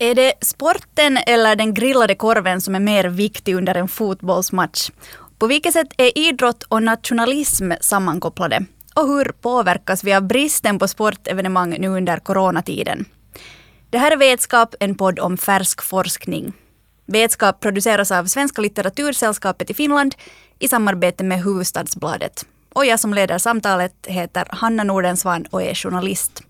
Är det sporten eller den grillade korven som är mer viktig under en fotbollsmatch? På vilket sätt är idrott och nationalism sammankopplade? Och hur påverkas vi av bristen på sportevenemang nu under coronatiden? Det här är Vetskap, en podd om färsk forskning. Vetskap produceras av Svenska litteratursällskapet i Finland i samarbete med Huvudstadsbladet. Och jag som leder samtalet heter Hanna Nordensvan och är journalist.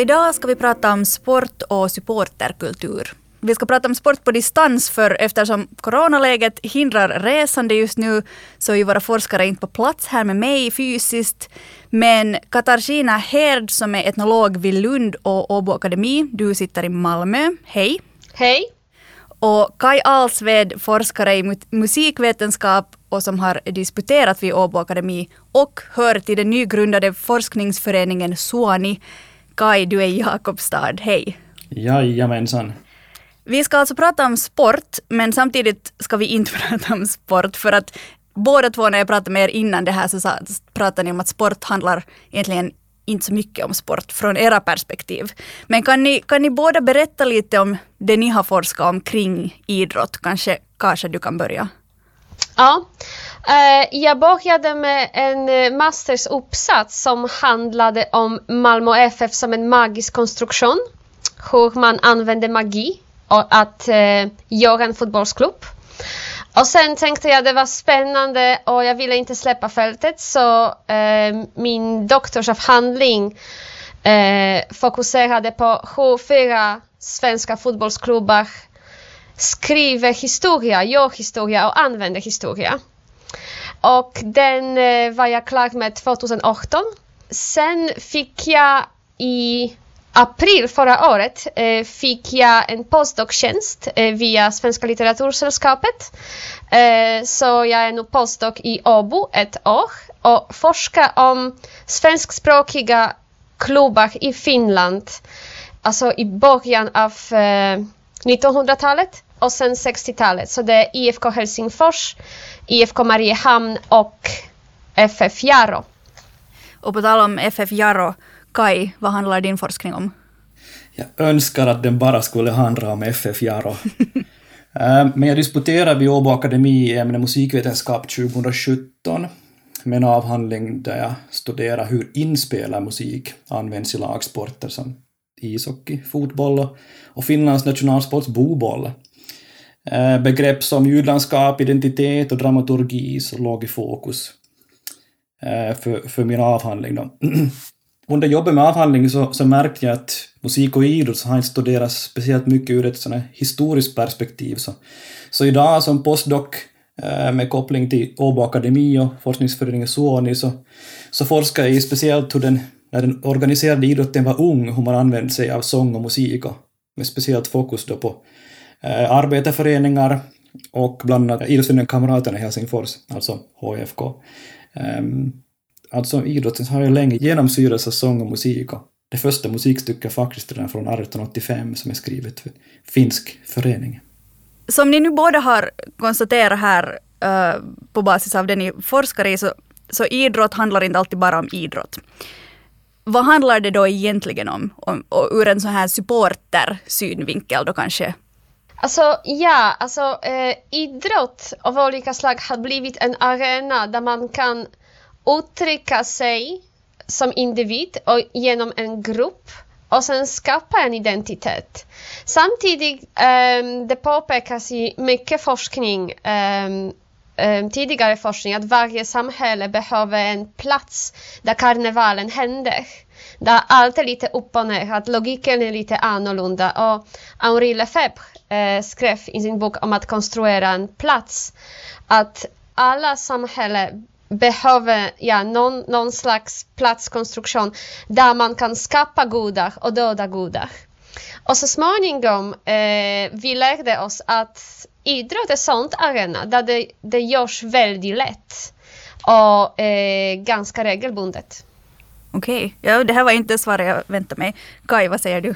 Och idag ska vi prata om sport och supporterkultur. Vi ska prata om sport på distans för eftersom coronaläget hindrar resande just nu så är våra forskare inte på plats här med mig fysiskt. Men Katarina Herd som är etnolog vid Lund och Åbo Akademi, du sitter i Malmö. Hej! Hej! Och Kai Alsved, forskare i musikvetenskap och som har disputerat vid Åbo Akademi och hör till den nygrundade forskningsföreningen Suoni Kai, du är i Jakobstad. Hej! Jajamensan. Vi ska alltså prata om sport, men samtidigt ska vi inte prata om sport för att båda två när jag pratade med er innan det här så pratade ni om att sport handlar egentligen inte så mycket om sport från era perspektiv. Men kan ni, kan ni båda berätta lite om det ni har forskat om kring idrott? Kanske Kasha, du kan börja. Ja, eh, jag började med en eh, mastersuppsats som handlade om Malmö FF som en magisk konstruktion. Hur man använder magi och att eh, göra en fotbollsklubb. Och sen tänkte jag det var spännande och jag ville inte släppa fältet så eh, min doktorsavhandling eh, fokuserade på hur fyra svenska fotbollsklubbar skriver historia, gör historia och använder historia. Och den eh, var jag klar med 2018. Sen fick jag i april förra året eh, fick jag en postdoc-tjänst eh, via Svenska litteratursällskapet. Så jag är nu postdoc i Åbo ett år och forskar om svenskspråkiga klubbar i Finland, alltså i början av 1900-talet och sen 60-talet. Så det är IFK Helsingfors, IFK Mariehamn och FF Jaro. Och på tal om FF Jaro, Kai, vad handlar din forskning om? Jag önskar att den bara skulle handla om FF Jaro. Eh, men jag disputerade vid Åbo Akademi i ämnet musikvetenskap 2017 med en avhandling där jag studerar hur inspelad musik används i lagsporter som ishockey, fotboll och Finlands nationalsports boboll. Eh, begrepp som ljudlandskap, identitet och dramaturgi låg i fokus eh, för, för min avhandling. Då. Under jobbet med avhandlingen så, så märkte jag att musik och idrott så har inte studerats speciellt mycket ur ett sådant historiskt perspektiv. Så, så idag som postdoc eh, med koppling till Åbo Akademi och forskningsföreningen Suoni så, så forskar jag i speciellt hur den, när den organiserade idrotten var ung, hur man använde sig av sång och musik och med speciellt fokus då på Eh, arbetarföreningar och bland annat Idrottsföreningen i Helsingfors, alltså HFK. Ehm, alltså idrotten har ju länge genomsyrats av sång och musik och det första musikstycket faktiskt redan från 1885 som är skrivet för finsk förening. Som ni nu båda har konstaterat här uh, på basis av det ni forskar i så, så idrott handlar inte alltid bara om idrott. Vad handlar det då egentligen om? om och ur en sån här supporter-synvinkel då kanske Alltså ja, alltså eh, idrott av olika slag har blivit en arena där man kan uttrycka sig som individ och genom en grupp och sen skapa en identitet. Samtidigt, eh, det påpekas i mycket forskning, eh, eh, tidigare forskning, att varje samhälle behöver en plats där karnevalen händer. Där allt är lite upp och ner, att logiken är lite annorlunda. Och Henri Lefebvre eh, skrev i sin bok om att konstruera en plats, att alla samhällen behöver ja, någon, någon slags platskonstruktion där man kan skapa gudar och döda gudar. Och så småningom eh, vi lärde oss att idrott är sånt arena där det, det görs väldigt lätt och eh, ganska regelbundet. Okej, okay. ja, det här var inte svaret jag väntade mig. Kai, vad säger du?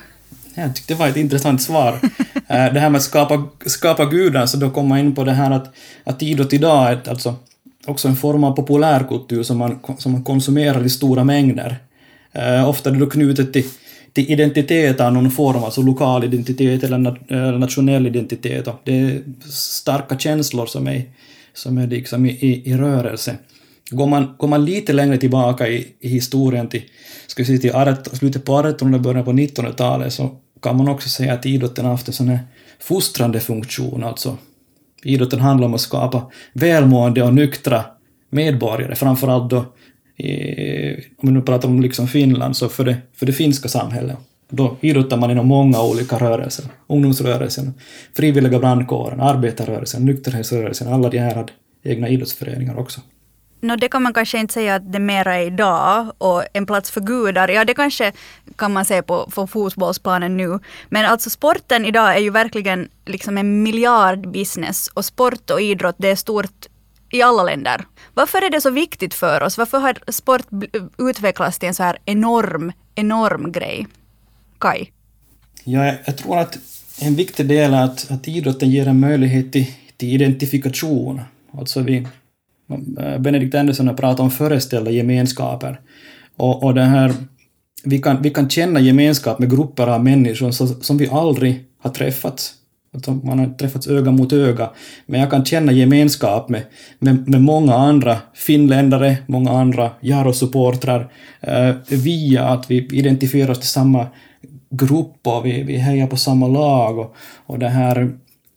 Jag tyckte det var ett intressant svar. Eh, det här med att skapa, skapa gudar, så då kommer man in på det här att, att idrott idag är alltså också en form av populärkultur som man, som man konsumerar i stora mängder. Uh, ofta är det då knutet till, till identitet av någon form, alltså lokal identitet eller nat nationell identitet. Och det är starka känslor som är, som är liksom i, i, i rörelse. Går man, går man lite längre tillbaka i, i historien till, ska vi säga, till slutet på 1800 och början på 1900-talet så kan man också säga att idrotten har haft en sån här fostrande funktion, alltså idrotten handlar om att skapa välmående och nyktra medborgare, framförallt då i, om vi nu pratar om liksom Finland, så för det, för det finska samhället. Då idrottar man inom många olika rörelser. Ungdomsrörelsen, frivilliga brandkåren, arbetarrörelsen, nykterhetsrörelsen, alla de här hade egna idrottsföreningar också. No, det kan man kanske inte säga att det mera är idag och en plats för gudar, ja det kanske kan man se på, på fotbollsplanen nu. Men alltså sporten idag är ju verkligen liksom en miljardbusiness och sport och idrott det är stort i alla länder. Varför är det så viktigt för oss? Varför har sport utvecklats till en så här enorm, enorm grej? Kai? Ja, jag, tror att en viktig del är att, att idrotten ger en möjlighet till, till identifikation. Alltså vi, Eh, Benedikt Andersson har pratat om föreställda gemenskaper. Och, och det här, vi, kan, vi kan känna gemenskap med grupper av människor som, som vi aldrig har träffats. Alltså, man har träffats öga mot öga. Men jag kan känna gemenskap med, med, med många andra finländare, många andra Jaro-supportrar, eh, via att vi identifierar oss till samma grupp och vi, vi hejar på samma lag. Och, och det här,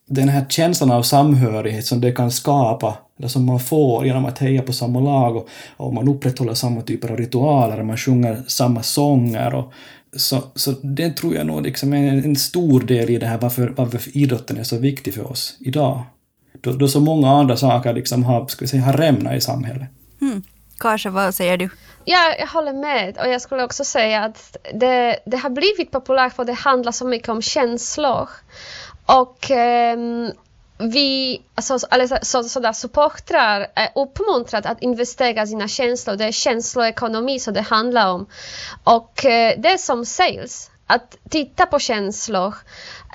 den här känslan av samhörighet som det kan skapa eller som man får genom att heja på samma lag och, och man upprätthåller samma typer av ritualer, man sjunger samma sånger och så, så det tror jag nog liksom är en, stor del i det här varför, varför idrotten är så viktig för oss idag. Då, då så många andra saker liksom har, ska vi säga, har rämnat i samhället. Mm. Kanske, vad säger du? Ja, jag håller med. Och jag skulle också säga att det, det har blivit populärt för det handlar så mycket om känslor. Och um, vi, alltså, eller så, supportrar är uppmuntrade att investera sina känslor. Det är känsloekonomi som det handlar om. Och eh, det är som sales. Att titta på känslor,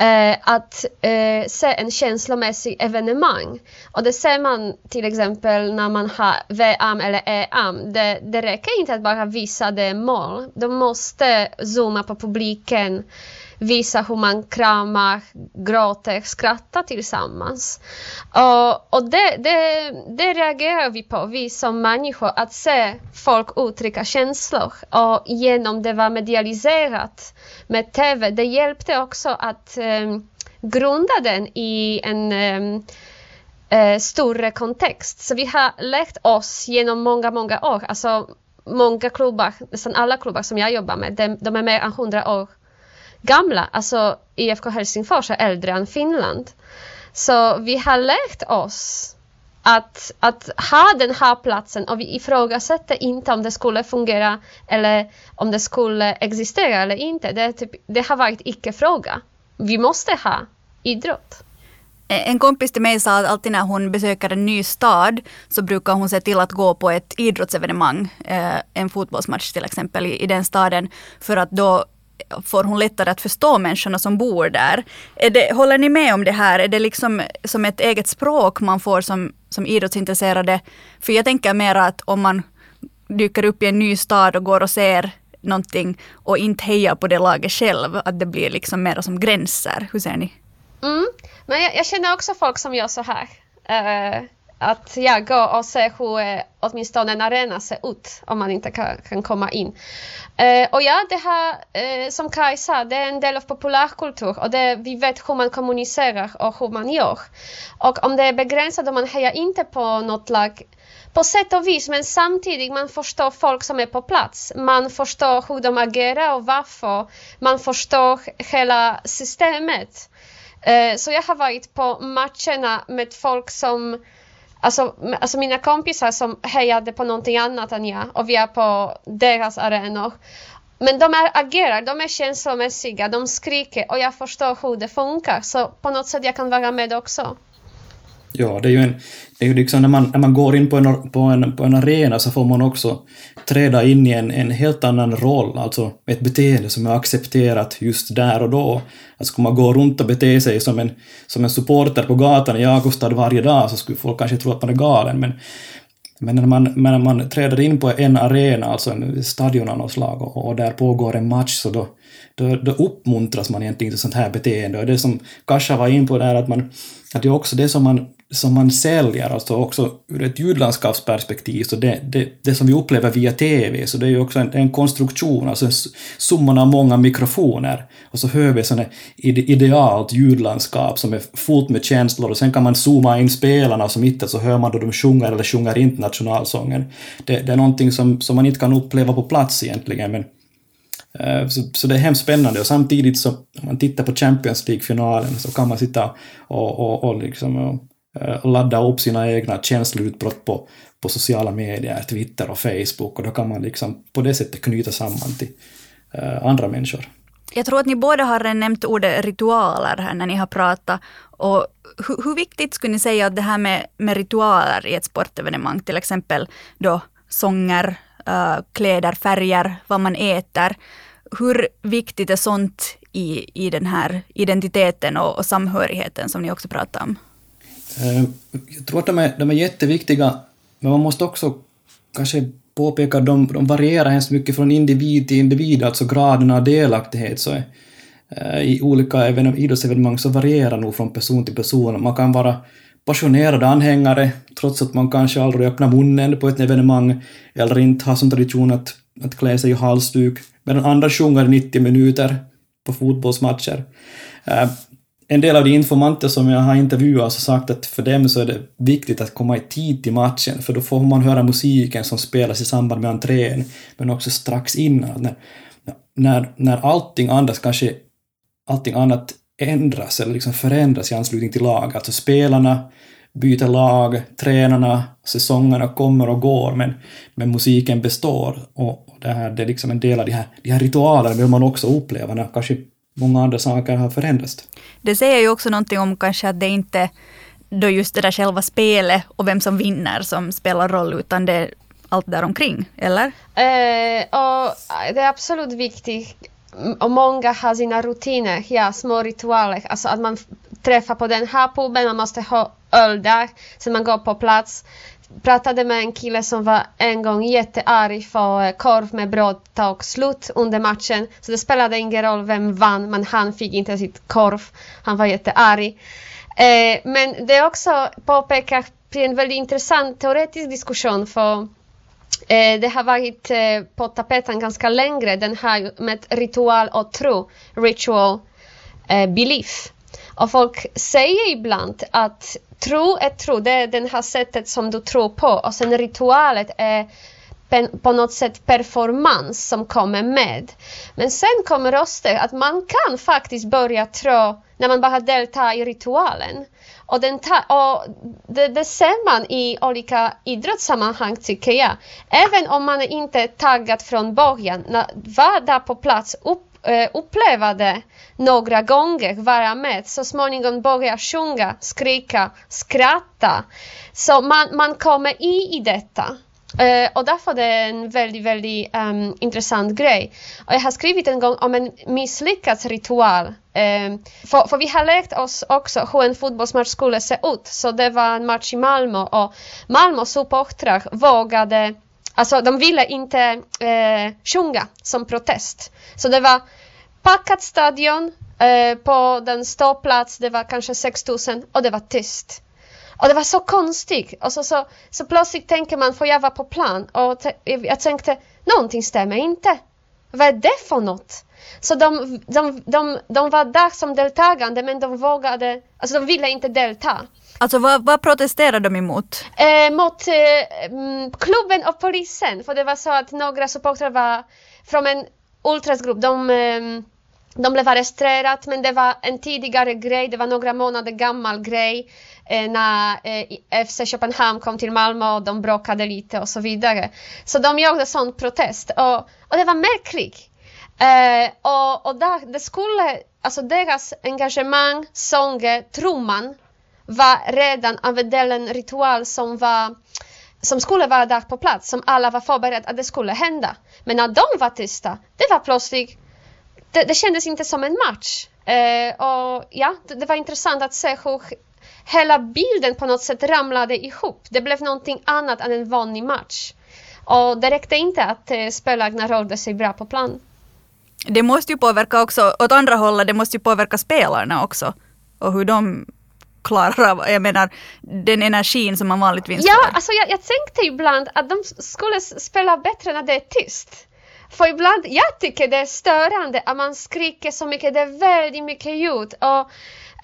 eh, att eh, se en känslomässig evenemang. Och det ser man till exempel när man har VM eller EM. Det, det räcker inte att bara visa det mål. De måste zooma på publiken visa hur man kramar, gråter, skrattar tillsammans. Och, och det, det, det reagerar vi på, vi som människor, att se folk uttrycka känslor. Och genom det var medialiserat med TV, det hjälpte också att um, grunda den i en um, uh, större kontext. Så vi har lärt oss genom många, många år, alltså många klubbar, nästan alla klubbar som jag jobbar med, de, de är mer än 100 år gamla, alltså IFK Helsingfors är äldre än Finland. Så vi har lärt oss att, att ha den här platsen och vi ifrågasätter inte om det skulle fungera eller om det skulle existera eller inte. Det, typ, det har varit icke-fråga. Vi måste ha idrott. Eh, en kompis till mig sa att alltid när hon besöker en ny stad så brukar hon se till att gå på ett idrottsevenemang, eh, en fotbollsmatch till exempel i den staden, för att då får hon lättare att förstå människorna som bor där. Är det, håller ni med om det här? Är det liksom som ett eget språk man får som, som idrottsintresserade? För jag tänker mer att om man dyker upp i en ny stad och går och ser någonting och inte hejar på det laget själv, att det blir liksom mer som gränser. Hur ser ni? Mm. Men jag, jag känner också folk som gör så här. Uh, att ja, gå och se hur eh, åtminstone en arena ser ut om man inte kan, kan komma in. Eh, och ja, det här, eh, som Kaj sa, det är en del av populärkultur och det, vi vet hur man kommunicerar och hur man gör. Och om det är begränsat och man hejar inte på något lag på sätt och vis, men samtidigt man förstår folk som är på plats. Man förstår hur de agerar och varför. Man förstår hela systemet. Eh, så jag har varit på matcherna med folk som Alltså, alltså mina kompisar som hejade på någonting annat än jag och vi är på deras arenor. men de är, agerar, de är känslomässiga, de skriker och jag förstår hur det funkar. Så på något sätt jag kan vara med också. Ja, det är ju, en, det är ju liksom när man, när man går in på en, på, en, på en arena så får man också träda in i en, en helt annan roll, alltså ett beteende som är accepterat just där och då. Alltså skulle man gå runt och bete sig som en, som en supporter på gatan i Jakobstad varje dag så skulle folk kanske tro att man är galen, men men när man, när man träder in på en arena, alltså en stadion av något slag, och, och där pågår en match, så då, då, då uppmuntras man egentligen till sånt här beteende. Och det som Kasha var in på där, att, man, att det är också det som man som man säljer, alltså också ur ett ljudlandskapsperspektiv, så det, det, det som vi upplever via TV, så det är ju också en, en konstruktion, alltså summan av många mikrofoner, och så hör vi sådant idealt ljudlandskap som är fullt med känslor, och sen kan man zooma in spelarna, så mitt så hör man då de sjunger eller sjunger inte nationalsången. Det, det är någonting som, som man inte kan uppleva på plats egentligen, men eh, så, så, det är hemskt spännande och samtidigt så, om man tittar på Champions League-finalen så kan man sitta och, och, och liksom och Eh, ladda upp sina egna känsloutbrott på, på sociala medier, Twitter och Facebook och då kan man liksom på det sättet knyta samman till uh, andra människor. Jag tror att ni båda har nämnt ordet ritualer här när ni har pratat. Och hur, hur viktigt skulle ni säga att det här med, med ritualer i ett sportevenemang, till exempel då sånger, uh, kläder, färger, vad man äter. Hur viktigt är sånt i, i den här identiteten och, och samhörigheten som ni också pratar om? Eh, jag tror att de är, de är jätteviktiga, men man måste också kanske påpeka att de, de varierar hemskt mycket från individ till individ, alltså graden av delaktighet. Så eh, I olika idrottsevenemang så varierar nog från person till person. Man kan vara passionerad anhängare trots att man kanske aldrig öppnar munnen på ett evenemang eller inte har som tradition att, att klä sig i halsduk, medan andra sjunger 90 minuter på fotbollsmatcher. Eh, en del av de informanter som jag har intervjuat har sagt att för dem så är det viktigt att komma i tid till matchen, för då får man höra musiken som spelas i samband med entrén, men också strax innan. När, när, när allting annat kanske, allting annat ändras eller liksom förändras i anslutning till lag, alltså spelarna byter lag, tränarna, säsongerna kommer och går, men, men musiken består. Och det, här, det är liksom en del av de här, de här ritualerna vill man också uppleva när kanske många andra saker har förändrats. Det säger ju också någonting om kanske att det inte då just det där själva spelet och vem som vinner som spelar roll, utan det är allt där omkring, eller? Eh, och det är absolut viktigt och många har sina rutiner, ja, små ritualer, alltså att man träffar på den här puben, man måste ha öl där, sen man går på plats pratade med en kille som var en gång jättearg för eh, korv med bröd tog slut under matchen. Så det spelade ingen roll vem vann, men han fick inte sitt korv. Han var jättearg. Eh, men det är också påpekar en väldigt intressant teoretisk diskussion för eh, det har varit eh, på tapeten ganska länge, den här med ritual och tro, ritual eh, belief. Och folk säger ibland att tro är tro, det är det här sättet som du tror på och sen ritualet är på något sätt performance som kommer med. Men sen kommer röster att man kan faktiskt börja tro när man bara deltar i ritualen. Och, den och det, det, ser man i olika idrottssammanhang tycker jag. Även om man inte är taggad från början, var där på plats, upp Eh, uppleva det några gånger, vara med, så småningom börja sjunga, skrika, skratta. Så man, man kommer in i detta. Uh, och därför är det en väldigt, väldigt um, intressant grej. Och jag har skrivit en gång om en misslyckad ritual. Uh, för, för, vi har lärt oss också hur en fotbollsmatch skulle se ut. Så det var en match i Malmö och Malmö supportrar vågade Alltså de ville inte eh, sjunga som protest. Så det var packat stadion eh, på den ståplats, det var kanske 6000 och det var tyst. Och det var så konstigt. Och så, så, så plötsligt tänker man, får jag vara på plan? Och jag tänkte, någonting stämmer inte. Vad är det för något? Så de, de, de, de var där som deltagande men de vågade, alltså de ville inte delta. Alltså vad, vad protesterade de emot? Eh, mot eh, mm, klubben och polisen. För det var så att några supportrar var från en ultrasgrupp. De, eh, de blev arresterade men det var en tidigare grej, det var några månader gammal grej Eh, när eh, FC Köpenhamn kom till Malmö och de bråkade lite och så vidare. Så de gjorde sån protest och, och det var märkligt. Eh, och och där, det skulle, alltså deras engagemang, sånger, trumman var redan av en ritual som var som skulle vara där på plats, som alla var förberedda att det skulle hända. Men när de var tysta, det var plötsligt, det, det kändes inte som en match. Eh, och ja, det, det, var intressant att se hur hela bilden på något sätt ramlade ihop. Det blev någonting annat än en vanlig match. Och det räckte inte att eh, spelarna rörde sig bra på plan. Det måste ju påverka också, åt andra hållet, det måste ju påverka spelarna också. Och hur de klarar av, jag menar den energin som man vanligtvis Ja, alltså jag, jag tänkte ibland att de skulle spela bättre när det är tyst. För ibland, jag tycker det är störande att man skriker så mycket, det är väldigt mycket ljud. Och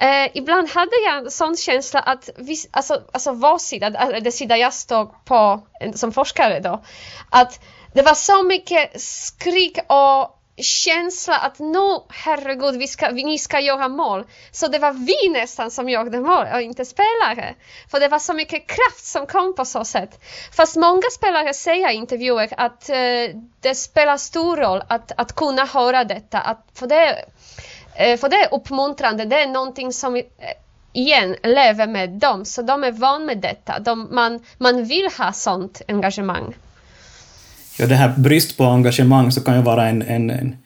Eh, ibland hade jag en sån känsla att vi, alltså, alltså vår sida, den sida jag stod på som forskare då, att det var så mycket skrik och känsla att nu, herregud, vi ska, vi, ni ska göra mål. Så det var vi nästan som gjorde mål och inte spelare. För det var så mycket kraft som kom på så sätt. Fast många spelare säger i intervjuer att eh, det spelar stor roll att, att kunna höra detta. Att, för, det, Eh, för det är uppmuntrande, det är någonting som eh, igen lever med dem, så de är van med detta. De, man, man vill ha sånt engagemang ja, det här brist på engagemang så kan ju vara en, en, en,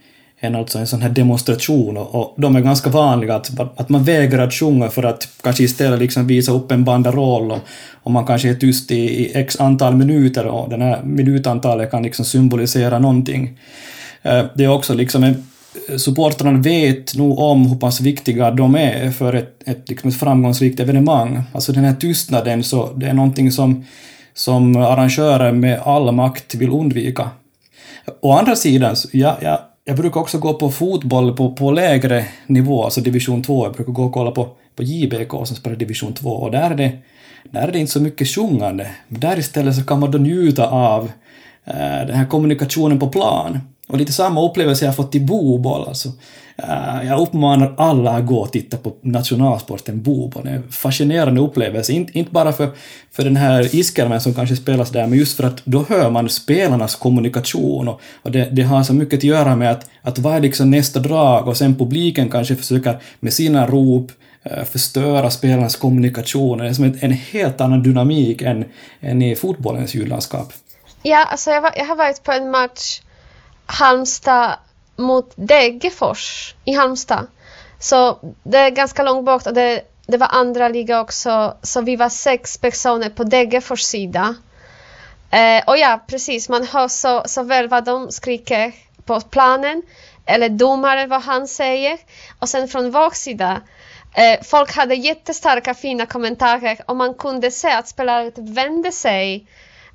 en, alltså en sån här demonstration och, och de är ganska vanliga att, att man vägrar att sjunga för att kanske istället liksom visa upp en banderoll och, och man kanske är tyst i, i x antal minuter och det här minutantalet kan liksom symbolisera någonting. Eh, det är också liksom en supportrarna vet nog om hur pass viktiga de är för ett, ett, liksom ett framgångsrikt evenemang. Alltså den här tystnaden, så det är någonting som som arrangörer med all makt vill undvika. Å andra sidan, jag, jag, jag brukar också gå på fotboll på, på lägre nivå, alltså division 2. Jag brukar gå och kolla på, på JBK som spelar division 2 och där är det, där är det inte så mycket sjungande. Där istället så kan man då njuta av eh, den här kommunikationen på plan. Och lite samma upplevelse jag har fått i boboll. Alltså. Uh, jag uppmanar alla att gå och titta på nationalsporten boboll. Det är en fascinerande upplevelse. In, inte bara för, för den här iskarmen som kanske spelas där, men just för att då hör man spelarnas kommunikation och, och det, det, har så mycket att göra med att, att vad är liksom nästa drag och sen publiken kanske försöker med sina rop uh, förstöra spelarnas kommunikation. Det är som en, en helt annan dynamik än, än i fotbollens ljudlandskap. Ja, alltså jag, var, jag har varit på en match Halmstad mot Degerfors i Halmstad. Så det är ganska långt bort och det, det var andra liga också. Så vi var sex personer på Degerfors sida. Eh, och ja, precis, man hör så, så väl vad de skriker på planen. Eller domaren vad han säger. Och sen från vår sida Eh, folk hade jättestarka fina kommentarer och man kunde se att spelare vände sig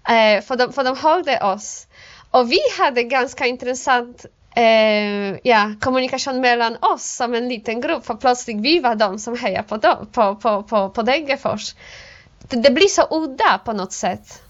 eh, för, de, för de hörde oss. Och vi hade ganska intressant eh, ja, kommunikation mellan oss som en liten grupp, för plötsligt vi var de som hejade på, dem, på, på, på, på Degerfors. Det, det blir så udda på något sätt.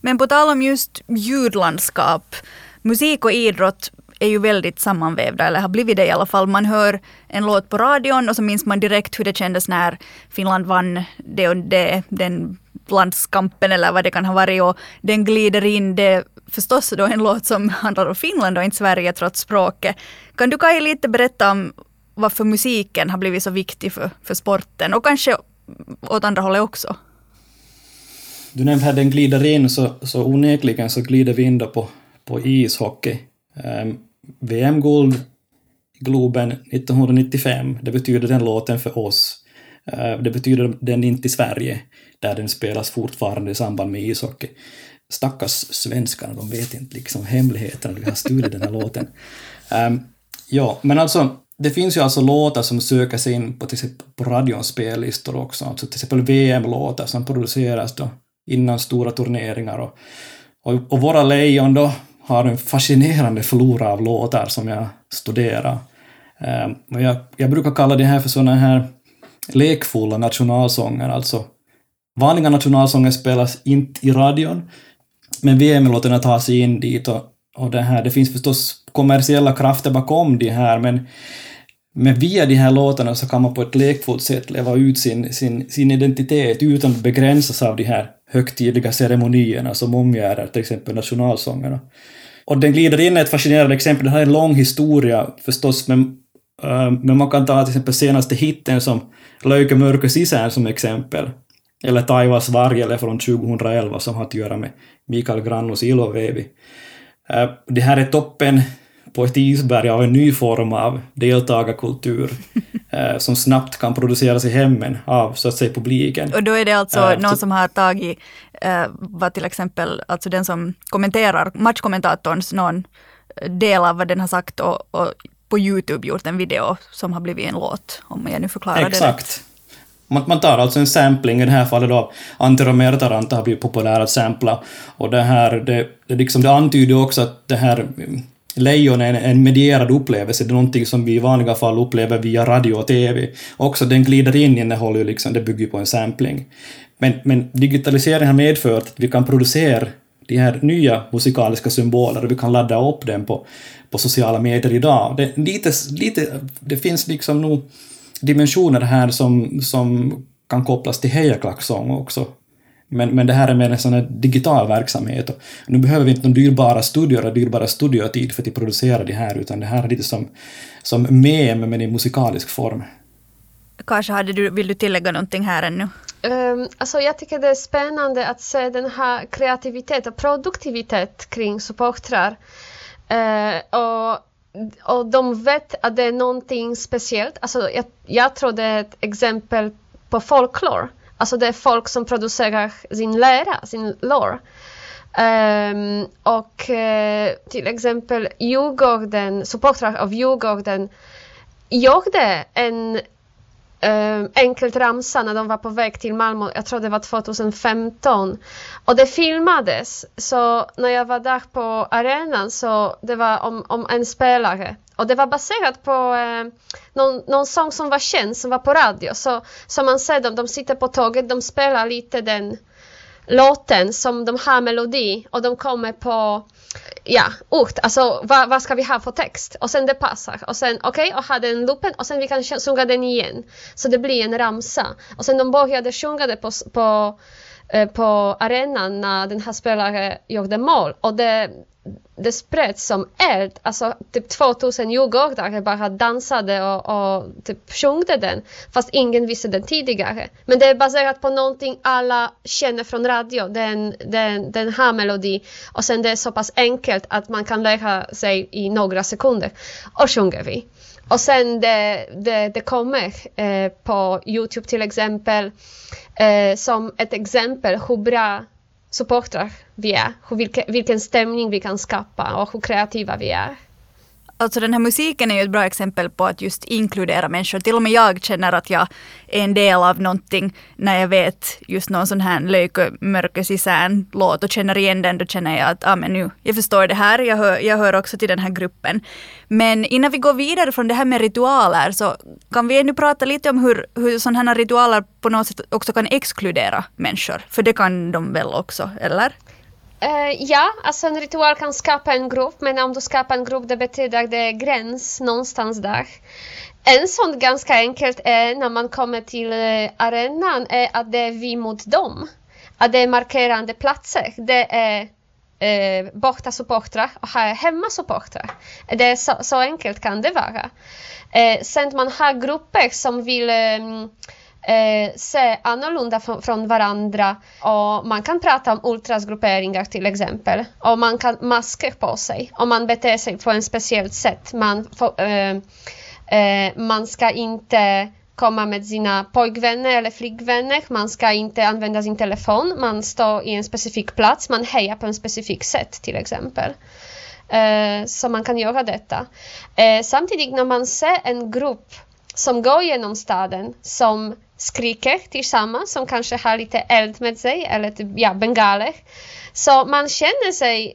Men på tal om just ljudlandskap, musik och idrott är ju väldigt sammanvävda, eller har blivit det i alla fall. Man hör en låt på radion och så minns man direkt hur det kändes när Finland vann det och det, den landskampen eller vad det kan ha varit och den glider in. Det förstås då en låt som handlar om Finland och inte Sverige trots språket. Kan du Kaj lite berätta om varför musiken har blivit så viktig för, för sporten och kanske åt andra hållet också? Du nämnde här den glider in, så, så onekligen så glider vi in då på, på ishockey. Um, VM-guld i Globen 1995, det betyder den låten för oss. Uh, det betyder den inte i Sverige, där den spelas fortfarande i samband med ishockey stackars svenskarna, de vet inte liksom hemligheterna, vi har stulit den här låten. Um, ja, men alltså, det finns ju alltså låtar som söker sig in på till exempel på radions spellistor också, alltså till exempel VM-låtar som produceras då innan stora turneringar och, och, och våra lejon då har en fascinerande flora av låtar som jag studerar. Um, och jag, jag brukar kalla det här för sådana här lekfulla nationalsånger, alltså vanliga nationalsånger spelas inte i radion, men VM-låtarna tar sig in dit och, och det här, det finns förstås kommersiella krafter bakom de här, men, men via de här låtarna så kan man på ett lekfullt sätt leva ut sin, sin, sin identitet utan att begränsas av de här högtidliga ceremonierna som omgärdar till exempel nationalsångerna. Och den glider in i ett fascinerande exempel. Det här är en lång historia förstås, men, uh, men man kan ta till exempel senaste hitten som Löjke mörke sisään som exempel. Eller Taivas vargele från 2011 som har att göra med Mikael Grannus Ilovevi. Uh, det här är toppen på ett isberg av en ny form av deltagarkultur eh, som snabbt kan produceras i hemmen av så att säga publiken. Och då är det alltså eh, någon som har tagit eh, vad till exempel alltså den som kommenterar, matchkommentatorns någon del av vad den har sagt och, och på Youtube gjort en video som har blivit en låt, om jag nu förklarar Exakt. det rätt. Man, man tar alltså en sampling, i det här fallet då Antti Taranta har blivit populär att sampla, och det här, det, det, liksom, det antyder också att det här eh, Lejon är en medierad upplevelse, det är någonting som vi i vanliga fall upplever via radio och TV. Också den glider in innehåller ju liksom, det bygger på en sampling. Men, men digitaliseringen har medfört att vi kan producera de här nya musikaliska symboler och vi kan ladda upp dem på, på sociala medier idag. Det, lite, lite, det finns liksom nog dimensioner här som, som kan kopplas till hejaklacksång också. Men, men det här är mer en sån här digital verksamhet. Och nu behöver vi inte någon dyrbara studior eller dyrbara studiotid för att producera det här, utan det här är lite som, som mem, men i musikalisk form. Kanske hade du, vill du tillägga någonting här ännu? Um, alltså jag tycker det är spännande att se den här kreativitet och produktivitet kring supportrar. Uh, och, och de vet att det är någonting speciellt. Alltså jag, jag tror det är ett exempel på folklore. Alltså det är folk som producerar sin lära, sin lore. Um, och uh, till exempel Djurgården, supportrar av Djurgården gjorde en uh, enkelt ramsa när de var på väg till Malmö, jag tror det var 2015. Och det filmades, så när jag var där på arenan så det var om, om en spelare och det var baserat på eh, någon, någon sång som var känd, som var på radio. Så som man ser dem, de sitter på tåget, de spelar lite den låten som de har melodi och de kommer på ja, ort, alltså vad, vad ska vi ha för text? Och sen det passar. Och sen okej, okay, och ha den loopen och sen vi kan sjunga den igen. Så det blir en ramsa. Och sen de började sjunga det på, på, Eh, på arenan när den här spelaren gjorde mål. Och det, det spreds som eld. Alltså typ 2000 djurgårdare bara dansade och, och typ sjungde den. Fast ingen visste den tidigare. Men det är baserat på någonting alla känner från radio. Den, den, den här melodin Och sen det är så pass enkelt att man kan lära sig i några sekunder. Och sjunger vi. Och sen det, det, det kommer eh, på Youtube till exempel eh, som ett exempel hur bra supportrar vi är, hur, vilken, vilken stämning vi kan skapa och hur kreativa vi är. Alltså den här musiken är ju ett bra exempel på att just inkludera människor. Till och med jag känner att jag är en del av någonting när jag vet just någon sån här löjkö mörkesisään låt och känner igen den. Då känner jag att ah, men nu, jag förstår det här, jag hör, jag hör också till den här gruppen. Men innan vi går vidare från det här med ritualer så kan vi ännu prata lite om hur, hur sådana här ritualer på något sätt också kan exkludera människor. För det kan de väl också, eller? Uh, ja, alltså en ritual kan skapa en grupp, men om du skapar en grupp det betyder att det är gräns någonstans där. En sån ganska enkelt är när man kommer till eh, arenan är att det är vi mot dem. Att det är markerande platser. Det är eh, borta supportrar och här är hemma supportrar. Det är så, så enkelt kan det vara. Eh, sen man har grupper som vill eh, eh, se annorlunda från varandra och man kan prata om ultrasgrupperingar till exempel och man kan masker på sig om man beter sig på ett speciellt sätt. Man, får, eh, eh, man ska inte komma med sina pojkvänner eller flickvänner. Man ska inte använda sin telefon. Man står i en specifik plats. Man hejar på en specifik sätt till exempel. Eh, så man kan göra detta. Eh, samtidigt när man ser en grupp som går genom staden som skriker tillsammans, som kanske har lite eld med sig eller typ, ja, bengaler. Så man känner sig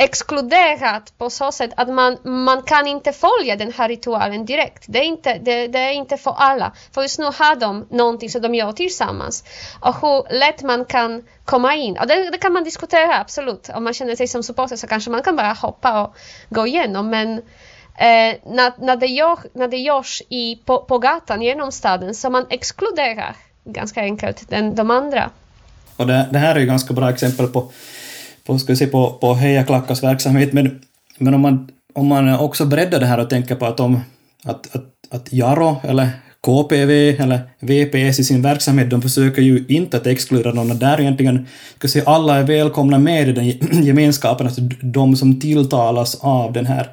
exkluderad på så sätt att man, man kan inte följa den här ritualen direkt. Det är inte, det, det är inte för alla. För just nu har de någonting som de gör tillsammans. Och hur lätt man kan komma in. Och det, det kan man diskutera absolut. Om man känner sig som supporter så kanske man kan bara hoppa och gå igenom. Men Eh, när, när, det gör, när det görs i, på, på gatan genom staden så man exkluderar ganska enkelt den, de andra. Och det, det här är ju ganska bra exempel på, på ska se på, på Heja Klackas verksamhet, men, men om, man, om man också breddar det här och tänker på att, om, att, att, att Jaro eller KPV eller VPS i sin verksamhet, de försöker ju inte att exkludera någon, där egentligen, ska säga, alla är välkomna med i den gemenskapen, alltså de som tilltalas av den här,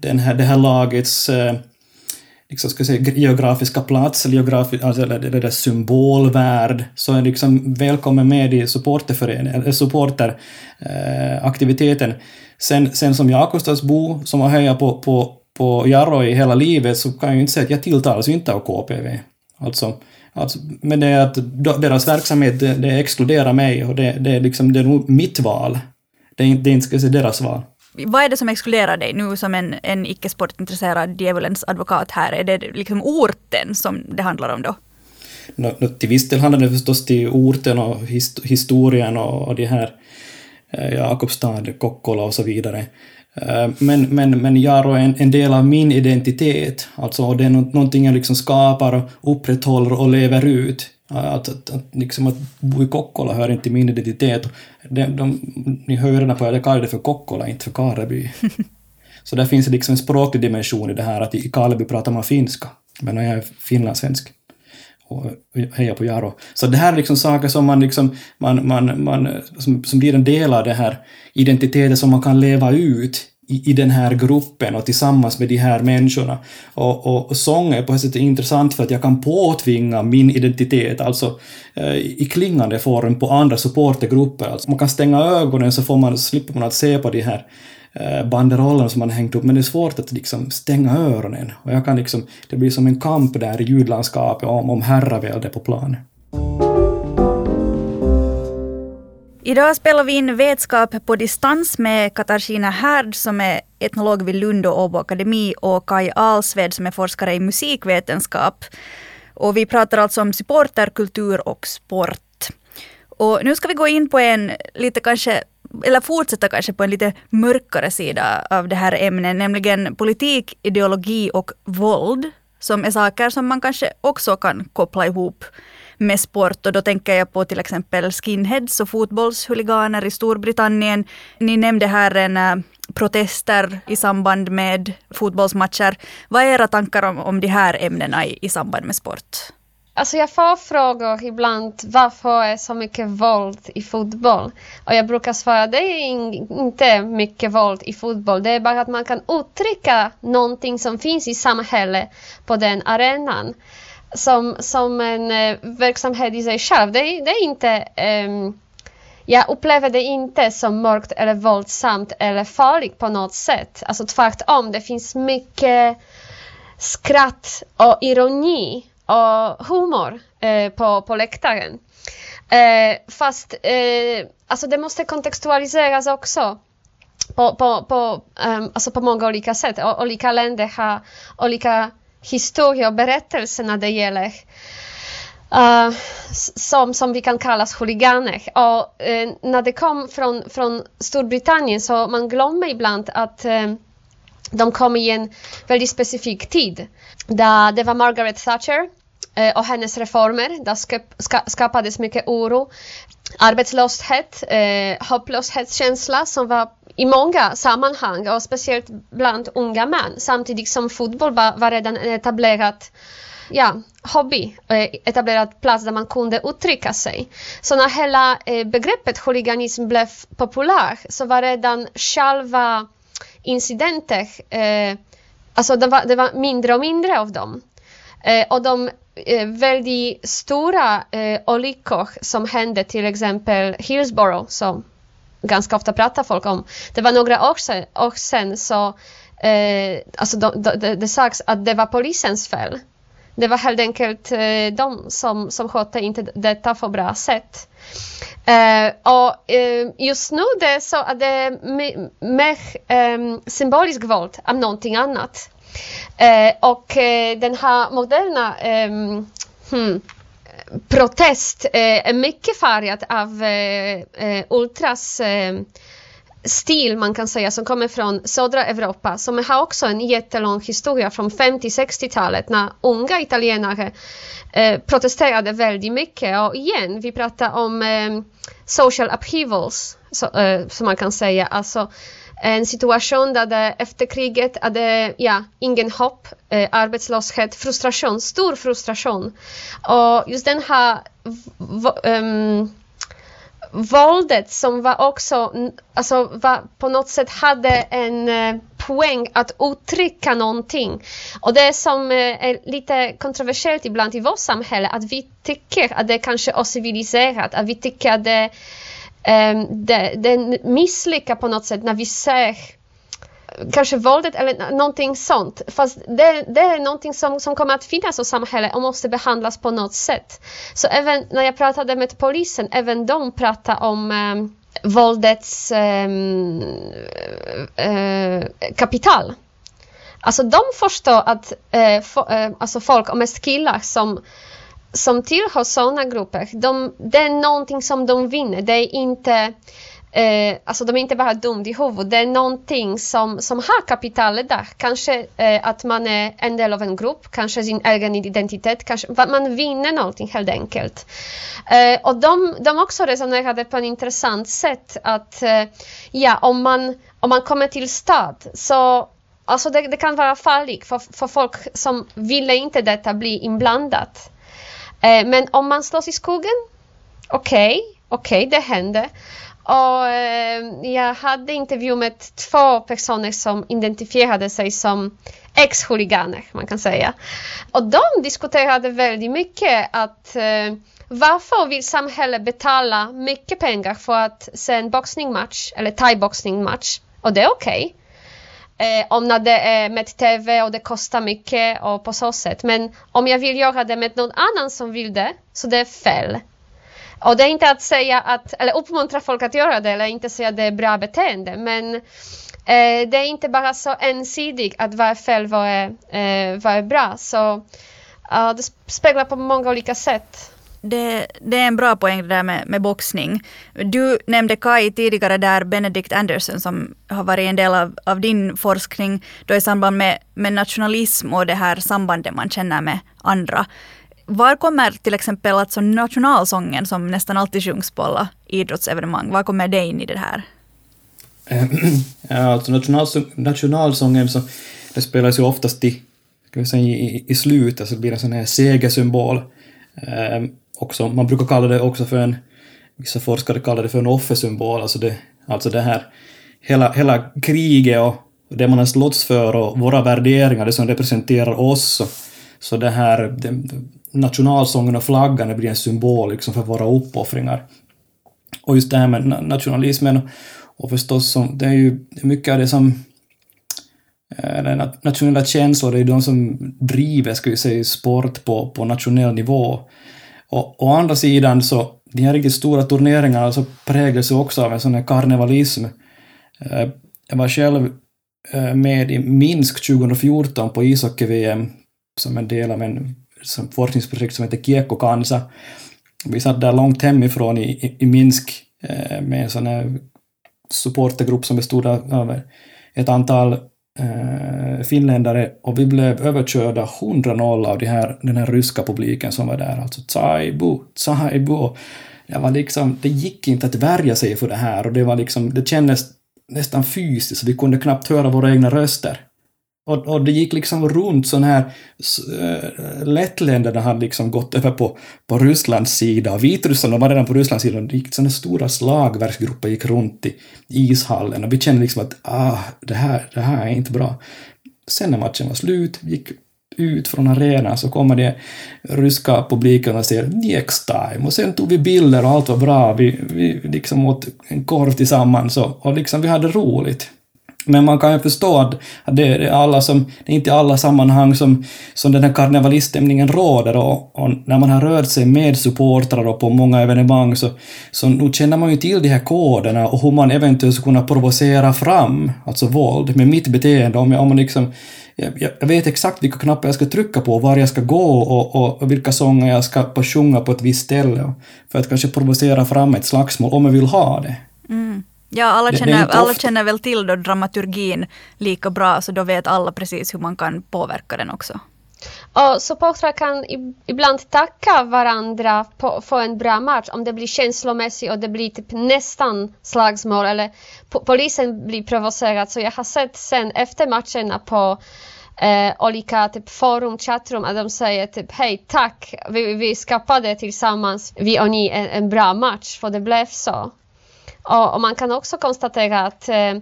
den här, det här lagets eh, liksom, ska säga, geografiska plats, eller, geografi, alltså, eller, eller där symbolvärld, så är liksom välkommen med i supporteraktiviteten. Eh, supporter, eh, sen, sen som Jakobstadsbo, som har hejat på, på, på Jarro i hela livet, så kan jag ju inte säga att jag tilltalas inte av KPV. Alltså, alltså, men det är att deras verksamhet, det, det exkluderar mig och det, det, är liksom, det är nog mitt val. Det är, det är inte ska säga, deras val vad är det som exkluderar dig nu som en, en icke-sportintresserad djävulens advokat här? Är det liksom orten som det handlar om då? No, no, till viss del handlar det förstås till orten och hist historien och, och det här eh, Jakobstad, Kokkola och så vidare. Eh, men, men, men Jaro är en, en, del av min identitet, alltså det är någonting jag liksom skapar, upprätthåller och lever ut. Att, att, att, liksom att bo i Kokkola hör inte till min identitet. De, de, ni hör ju redan på att jag kallar det för Kokkola, inte för Kareby. Så där finns det liksom en språklig dimension i det här att i Karleby pratar man finska, men jag är finlandssvensk och hejar på Jaro. Så det här är liksom saker som man liksom, man, man, man, som, som blir en del av det här identiteten som man kan leva ut i, i den här gruppen och tillsammans med de här människorna. Och, och, och sång är på ett sätt intressant för att jag kan påtvinga min identitet, alltså eh, i klingande form på andra supportergrupper. Alltså man kan stänga ögonen så får man, slipper man att se på de här eh, banderollerna som man hängt upp, men det är svårt att liksom stänga öronen. Och jag kan liksom, det blir som en kamp där i ljudlandskapet om, om herravälde på planen. Idag spelar vi in Vetskap på distans med Katarina Härd som är etnolog vid Lund och Åbo Akademi och Kai Alsved som är forskare i musikvetenskap. Och vi pratar alltså om supporterkultur och sport. Och nu ska vi gå in på en lite kanske eller fortsätta kanske på en lite mörkare sida av det här ämnet, nämligen politik, ideologi och våld, som är saker som man kanske också kan koppla ihop med sport och då tänker jag på till exempel skinheads och fotbollshuliganer i Storbritannien. Ni nämnde här en eh, protester i samband med fotbollsmatcher. Vad är era tankar om, om de här ämnena i, i samband med sport? Alltså jag får frågor ibland varför är så mycket våld i fotboll? Och jag brukar svara det är inte mycket våld i fotboll. Det är bara att man kan uttrycka någonting som finns i samhället på den arenan som, som en eh, verksamhet i sig själv. Det, det är inte um, jag upplever det inte som mörkt eller våldsamt eller farligt på något sätt. Alltså tvärtom, det finns mycket skratt och ironi och humor eh, på, på läktaren. Eh, fast eh, alltså det måste kontextualiseras också på, på, på, um, alltså på många olika sätt. O, olika länder har olika historia och berättelser när det gäller uh, som, som vi kan kalla huliganer. Och uh, när det kom från, från Storbritannien så man glömmer ibland att uh, de kom i en väldigt specifik tid. Där det var Margaret Thatcher och hennes reformer. Där skapades mycket oro, arbetslöshet, hopplöshetskänsla som var i många sammanhang och speciellt bland unga män samtidigt som fotboll var, var redan en etablerad ja, hobby, eh, etablerad plats där man kunde uttrycka sig. Så när hela eh, begreppet huliganism blev populärt så var redan själva incidenter, eh, alltså det var, det var mindre och mindre av dem. Eh, och de eh, väldigt stora eh, olyckor som hände till exempel Hillsborough som ganska ofta pratar folk om. Det var några år sedan, år sedan så eh, alltså de, de, det, det sades att det var polisens fel. Det var helt enkelt eh, de som, som skötte inte detta på bra sätt. Eh, och eh, just nu det är så att det är mer eh, symboliskt våld än någonting annat. Eh, och eh, den här moderna ehm, hmm, protest eh, är mycket färgat av eh, eh ultras eh, stil man kan säga som kommer från södra Europa som har också en jättelång historia från 50-60-talet när unga italienare eh, protesterade väldigt mycket. Och igen vi pratar om eh, social upheavals så, eh, som man kan säga. Alltså en situation där det efter kriget hade ja, ingen hopp, eh, arbetslöshet, frustration, stor frustration. Och just den här um, våldet som var också, alltså var på något sätt hade en eh, poäng att uttrycka någonting. Och det som eh, är lite kontroversiellt ibland i vårt samhälle, att vi tycker att det kanske är civiliserat, att vi tycker att det, um, det, det misslyckas på något sätt när vi ser eh, kanske våldet eller någonting sånt. Fast det, det är någonting som, som kommer att finnas i samhället och måste behandlas på något sätt. Så även när jag pratade med polisen, även de pratade om um, våldets um, uh, kapital. Alltså de förstår att uh, for, uh, alltså folk, och mest killar som som tillhör sådana grupper, de, det är någonting som de vinner. Det är inte Eh, alltså de är inte bara dumma i huvudet, det är någonting som, som har kapitalet där. Kanske eh, att man är en del av en grupp, kanske sin egen identitet, kanske man vinner någonting helt enkelt. Eh, och de, de också resonerade på ett intressant sätt att eh, ja, om man, om man kommer till stad så Alltså det, det kan vara farligt för, för folk som ville inte detta bli inblandat. Eh, men om man slåss i skogen, okej, okay, okej, okay, det händer. Och eh, jag hade intervju med två personer som identifierade sig som ex-huliganer, man kan säga. Och de diskuterade väldigt mycket att eh, varför vill samhället betala mycket pengar för att se en boxningsmatch eller thai-boxningsmatch? Och det är okej. Okay. Eh, om när det är med TV och det kostar mycket och på så sätt. Men om jag vill göra det med någon annan som vill det, så det är fel. Och det är inte att säga att, eller uppmuntra folk att göra det, eller inte säga att det är bra beteende, men eh, det är inte bara så ensidigt att vad är fel, vad är, eh, vad är bra. Så eh, det speglar på många olika sätt. Det, det, är en bra poäng det där med, med boxning. Du nämnde Kai tidigare där, Benedict Anderson som har varit en del av, av din forskning då i samband med, med nationalism och det här sambandet man känner med andra. Var kommer till exempel alltså nationalsången som nästan alltid sjungs på alla idrottsevenemang, var kommer det in i det här? ja, alltså nationalsången så det spelas ju oftast i, ska vi säga, i, i slutet, så det blir en sån här segersymbol. Ehm, också, man brukar kalla det också för en, vissa forskare kallar det för en offersymbol, alltså det, alltså det här hela, hela kriget och det man har slåtts för och våra värderingar, det som representerar oss. Så, så det här, det, nationalsången och flaggan blir en symbol liksom för våra uppoffringar. Och just det här med nationalismen och förstås som, det är ju mycket av det som eh, den nationella känslor, det är ju de som driver, ska vi säga, sport på, på nationell nivå. Och å andra sidan så, de här riktigt stora turneringarna så präglas ju också av en sån här karnevalism. Eh, jag var själv eh, med i Minsk 2014 på ishockey-VM som en del av en som forskningsprojekt som heter Kiekokansa. Vi satt där långt hemifrån i, i, i Minsk eh, med en sån här supportergrupp som bestod av ett antal eh, finländare och vi blev överkörda 100-0 av de här, den här ryska publiken som var där. Alltså Tsaibu, Tsaibu. Det var liksom, det gick inte att värja sig för det här och det var liksom, det kändes nästan fysiskt, vi kunde knappt höra våra egna röster. Och, och det gick liksom runt sån här... Äh, eh, Lettländerna hade liksom gått över på, på Rysslands sida och Vitryssland var redan på Rysslands sida. Det gick såna stora slagverksgrupper gick runt i ishallen och vi kände liksom att ah, det här, det här är inte bra. Sen när matchen var slut, gick ut från arenan så kommer det ryska publiken och säger next time och sen tog vi bilder och allt var bra. Vi, vi liksom åt en korv tillsammans och, och liksom vi hade roligt. Men man kan ju förstå att, det är alla som, det är inte i alla sammanhang som, som den här karnevaliststämningen råder och, och, när man har rört sig med supportrar och på många evenemang så, så nu känner man ju till de här koderna och hur man eventuellt ska kunna provocera fram, alltså våld, med mitt beteende. Om, jag, om man liksom, jag, jag vet exakt vilka knappar jag ska trycka på, var jag ska gå och, och, och vilka sånger jag ska på sjunga på ett visst ställe för att kanske provocera fram ett slagsmål om jag vill ha det. Mm. Ja, alla känner, alla känner väl till då dramaturgin lika bra, så då vet alla precis hur man kan påverka den också. Och supportrar kan ibland tacka varandra på, för en bra match om det blir känslomässigt och det blir typ nästan slagsmål eller polisen blir provocerad. Så jag har sett sen efter matcherna på eh, olika typ forum, chattrum att de säger typ hej tack, vi, vi skapade tillsammans, vi och ni, en, en bra match för det blev så. Och, och man kan också konstatera att eh,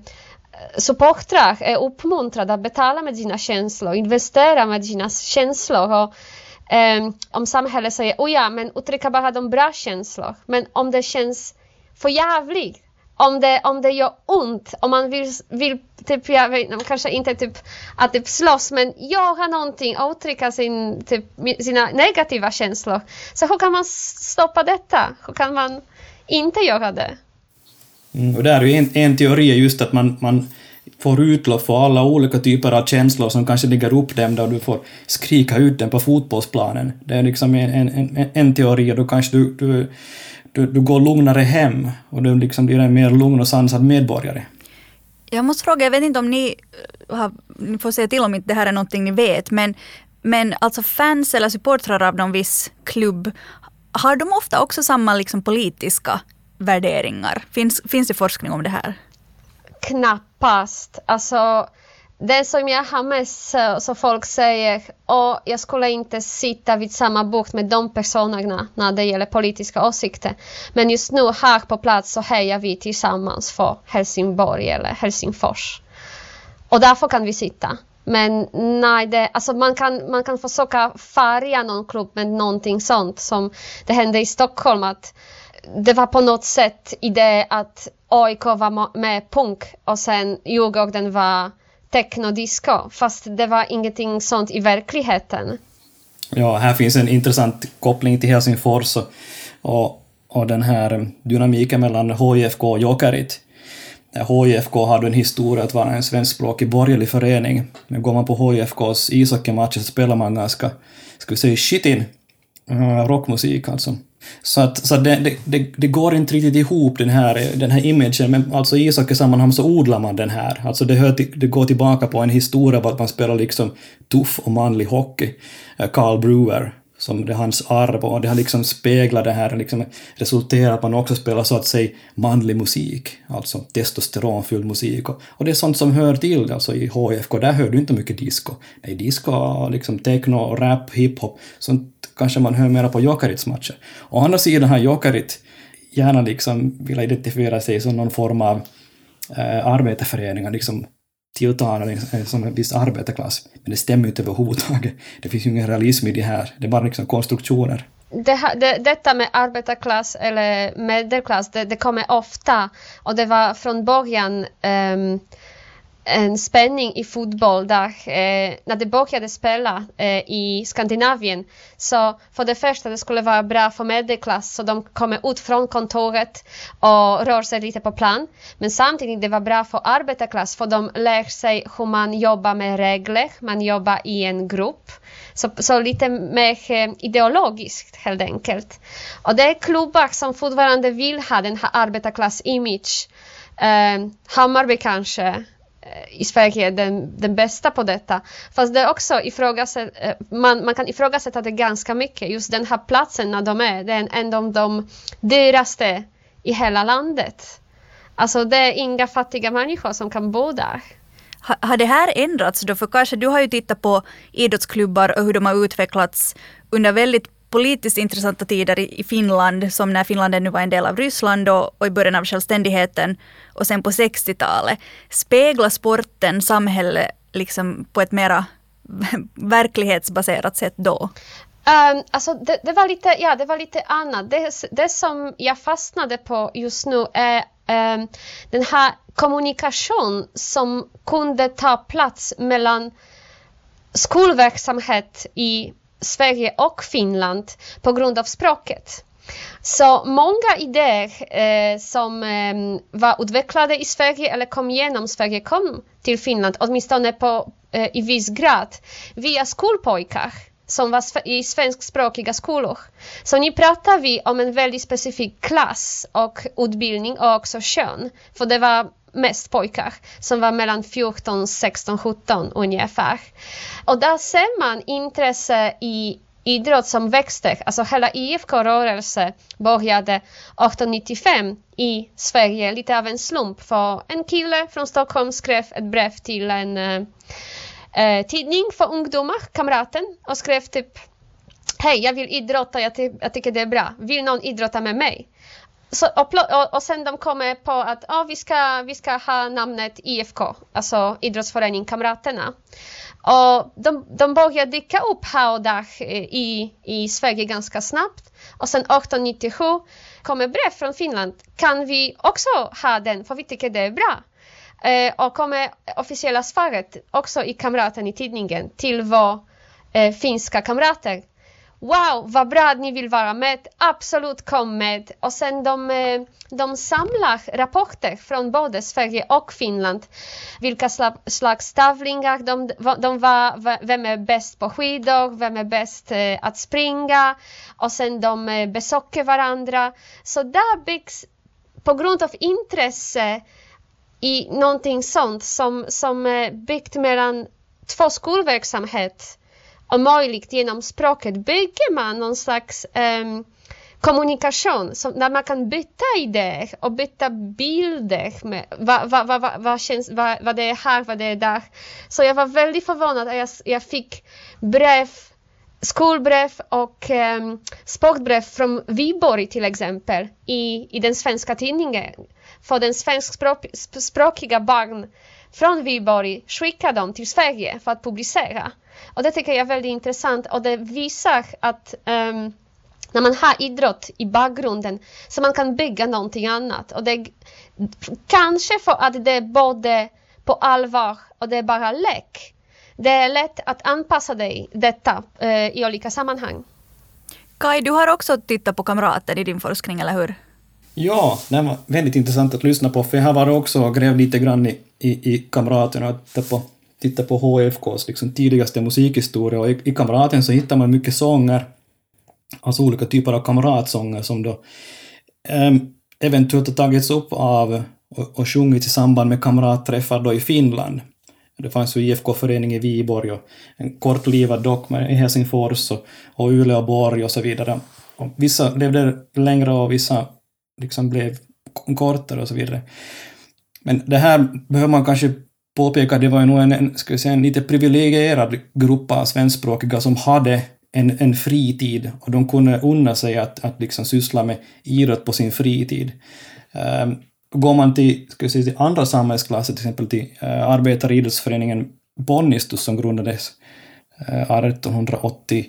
supportrar är uppmuntrade att betala med sina känslor, investera med sina känslor. Och, eh, om samhället säger oh ja, men uttrycka bara de bra känslor. Men om det känns för jävligt, om det, om det gör ont, om man vill, vill typ, jag vet, kanske inte typ att typ slåss, men göra någonting, uttrycka sin, typ, sina negativa känslor. Så hur kan man stoppa detta? Hur kan man inte göra det? Mm, och där är ju en, en teori är just att man, man får utlopp för alla olika typer av känslor som kanske ligger uppdämda och du får skrika ut den på fotbollsplanen. Det är liksom en, en, en, en teori och då kanske du, du, du, du går lugnare hem och du liksom blir en mer lugn och sansad medborgare. Jag måste fråga, jag vet inte om ni eh, har, ni får säga till om inte det här är någonting ni vet, men, men alltså fans eller supportrar av någon viss klubb, har de ofta också samma liksom politiska värderingar? Finns, finns det forskning om det här? Knappast. Alltså, det som jag har mest så, folk säger, och jag skulle inte sitta vid samma bord med de personerna när det gäller politiska åsikter. Men just nu här på plats så hejar vi tillsammans för Helsingborg eller Helsingfors. Och därför kan vi sitta. Men nej, det, alltså man, kan, man kan försöka färga någon klubb med någonting sånt som det hände i Stockholm. att det var på något sätt i det att AIK var med punk och sen Djurgården var techno-disco, fast det var ingenting sånt i verkligheten. Ja, här finns en intressant koppling till Helsingfors och, och, och den här dynamiken mellan HIFK och Jokerit. HIFK hade en historia att vara en svenskspråkig borgerlig förening, men går man på HIFKs ishockeymatcher så spelar man ganska, ska vi säga, shitin uh, Eh, rockmusik alltså. Så att, så att det, det, det, det, går inte riktigt ihop den här, den här imagen, men alltså i ishockeysammanhang så odlar man den här. Alltså det, hör till, det går tillbaka på en historia av att man spelar liksom tuff och manlig hockey. Eh, Carl Brewer, som det är hans arv och det har liksom speglat det här, liksom resulterat att man också spelar så att säga manlig musik, alltså testosteronfylld musik. Och, och det är sånt som hör till alltså i HFK, där hör du inte mycket disco. Nej, disco, liksom techno, rap, hiphop, sånt kanske man hör mera på Jokerits matcher. Å andra sidan har Jokerit gärna liksom vill identifiera sig som någon form av eh, arbetarföreningar, liksom tilltalar som en viss arbetarklass. Men det stämmer ju inte överhuvudtaget. Det finns ju ingen realism i det här. Det är bara liksom konstruktioner. Det, det, detta med arbetarklass eller medelklass, det, det kommer ofta och det var från början um, en spänning i fotboll där eh, när de började spela eh, i Skandinavien. Så för det första det skulle vara bra för medelklass så de kommer ut från kontoret och rör sig lite på plan. Men samtidigt det var bra för arbetarklass för de lär sig hur man jobbar med regler, man jobbar i en grupp. Så, så lite mer eh, ideologiskt helt enkelt. Och det är klubbar som fortfarande vill ha den här arbetarklass-image. Eh, Hammarby kanske, Eh, i Sverige den, den bästa på detta. Fast det är också ifrågasätt, eh, man, man kan ifrågasätta det ganska mycket. Just den här platsen när de är, det är en av de dyraste i hela landet. Alltså det är inga fattiga människor som kan bo där. Har det här ändrats då? För kanske du har ju tittat på idrottsklubbar och hur de har utvecklats under väldigt politiskt intressanta tider i Finland, som när Finland ännu var en del av Ryssland och, och i början av självständigheten och sen på 60-talet. Speglar sporten samhället liksom på ett mera verklighetsbaserat sätt då? Um, alltså det, det, var lite, ja, det var lite annat. Det, det som jag fastnade på just nu är um, den här kommunikation som kunde ta plats mellan skolverksamhet i Sverige och Finland på grund av språket. Så många idéer eh, som eh, var utvecklade i Sverige eller kom genom Sverige kom till Finland, åtminstone på, eh, i viss grad, via skolpojkar som var i svenskspråkiga skolor. Så nu pratar vi om en väldigt specifik klass och utbildning och också kön. För det var mest pojkar som var mellan 14, 16, 17 ungefär. Och där ser man intresse i idrott som växte. Alltså hela IFK-rörelsen började 1895 i Sverige, lite av en slump. För en kille från Stockholm skrev ett brev till en eh, eh, tidning för ungdomar, Kamraten, och skrev typ Hej, jag vill idrotta, jag, ty jag tycker det är bra. Vill någon idrotta med mig? Så, och, och, och, sen de kommer på att oh, vi, ska, vi ska ha namnet IFK, alltså idrottsförening Kamraterna. Och de, de började dyka upp här och där eh, i, i Sverige ganska snabbt. Och sen 1897 kommer brev från Finland. Kan vi också ha den? För vi tycker det är bra. Eh, och kommer officiella svaret också i kamraten i tidningen till våra eh, finska kamrater Wow, vad bra att ni vill vara med. Absolut kom med. Och sen de, eh, de samlar rapporter från både Sverige och Finland. Vilka slags tävlingar de, de var, vem är bäst på skidor, vem är bäst eh, att springa. Och sen de eh, besöker varandra. Så där byggs, på grund av intresse i någonting sånt som, som är byggt mellan två skolverksamhet och möjligt genom språket bygger man någon slags um, kommunikation som, där man kan byta idéer och byta bilder med vad, vad, vad, vad, vad, känns, vad, vad det är här, vad det är där. Så jag var väldigt förvånad att jag, jag fick brev skolbrev och ehm, um, sportbrev från Viborg till exempel i, i den svenska tidningen. För den svenskspråkiga barn från Viborg skickar dem till Sverige för att publicera. Och det tycker jag är väldigt intressant och det visar att um, när man har idrott i bakgrunden så man kan bygga någonting annat. Och det, kanske för att det är både på allvar och det är bara lek. Det är lätt att anpassa dig detta uh, i olika sammanhang. Kai, du har också tittat på Kamraten i din forskning, eller hur? Ja, det var väldigt intressant att lyssna på, för jag har varit också och grävt lite grann i, i, i Kamraten och tittat på titta på HFKs liksom tidigaste musikhistoria och i, i Kamraten så hittar man mycket sånger, alltså olika typer av kamratsånger som då um, eventuellt har tagits upp av och, och sjungits i samband med kamratträffar då i Finland. Det fanns ju IFK-förening i Viborg och en kortlivad dock i Helsingfors och, och Uleåborg och så vidare. Och vissa levde längre och vissa liksom blev kortare och så vidare. Men det här behöver man kanske påpeka, det var ju nog en, en, ska säga, en lite privilegierad grupp av svenskspråkiga som hade en, en fritid och de kunde unna sig att, att liksom syssla med idrott på sin fritid. Um, går man till, ska säga, till andra samhällsklasser, till exempel till uh, arbetaridrottsföreningen Bonnistus som grundades Eh, 1887,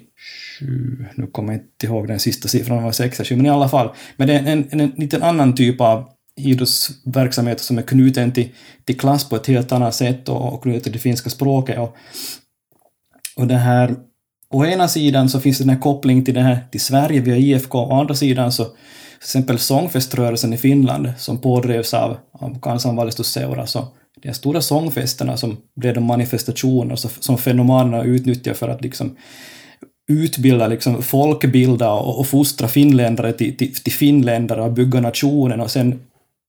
nu kommer jag inte ihåg den sista siffran, var 67, men i alla fall. Men det är en, en, en liten annan typ av idrottsverksamhet som är knuten till, till klass på ett helt annat sätt och, och knuten till det finska språket. Och, och det här, å ena sidan så finns det den här kopplingen till, det här, till Sverige via IFK, å andra sidan så till exempel sångfeströrelsen i Finland som pådrevs av, av Kansanvalistus seura, så de stora sångfesterna som blev de manifestationer som fenomenerna utnyttjar för att liksom utbilda, liksom folkbilda och, och fostra finländare till, till, till finländare och bygga nationen och sen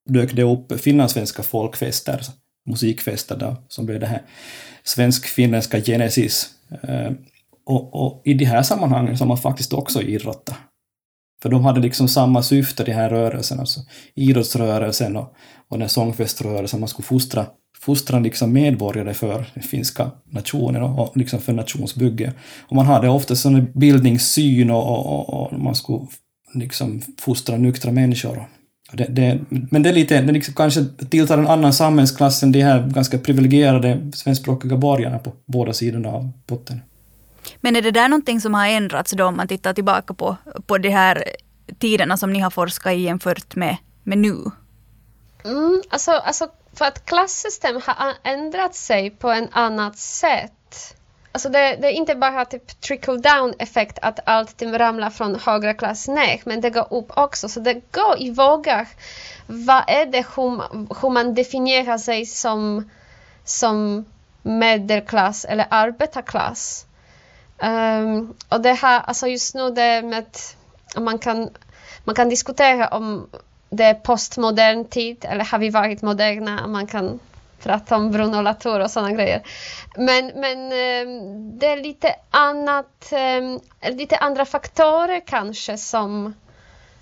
dök det upp finlandssvenska folkfester, musikfester då, som blev det här svensk-finländska Genesis. Eh, och, och, i de här sammanhangen så har man faktiskt också idrottat. För de hade liksom samma syfte, de här rörelserna, alltså idrottsrörelsen och, och den sångfeströrelsen, man skulle fostra, fostra liksom medborgare för den finska nationen och, och liksom för nationsbygge. Och man hade ofta sån bildningssyn och, och, och, man skulle liksom fostra nyktra människor det, det, men det är lite, det liksom kanske tilltar en annan samhällsklass än de här ganska privilegierade svenskspråkiga borgarna på båda sidorna av botten. Men är det där någonting som har ändrats då om man tittar tillbaka på, på de här tiderna som ni har forskat i jämfört med, med nu? Mm, alltså, alltså för att klassystem har ändrat sig på ett annat sätt Alltså det, det, är inte bara typ trickle down effekt att allt ramlar från högre klass ner, men det går upp också. Så det går i vågor. Vad är det hur, hur man definierar sig som, som medelklass eller arbetarklass? Um, och det här, alltså just nu det med att man kan, man kan diskutera om det är postmodern tid eller har vi varit moderna? Man kan prata om Bruno Latour och sådana grejer. Men, men um, det är lite annat, um, lite andra faktorer kanske som,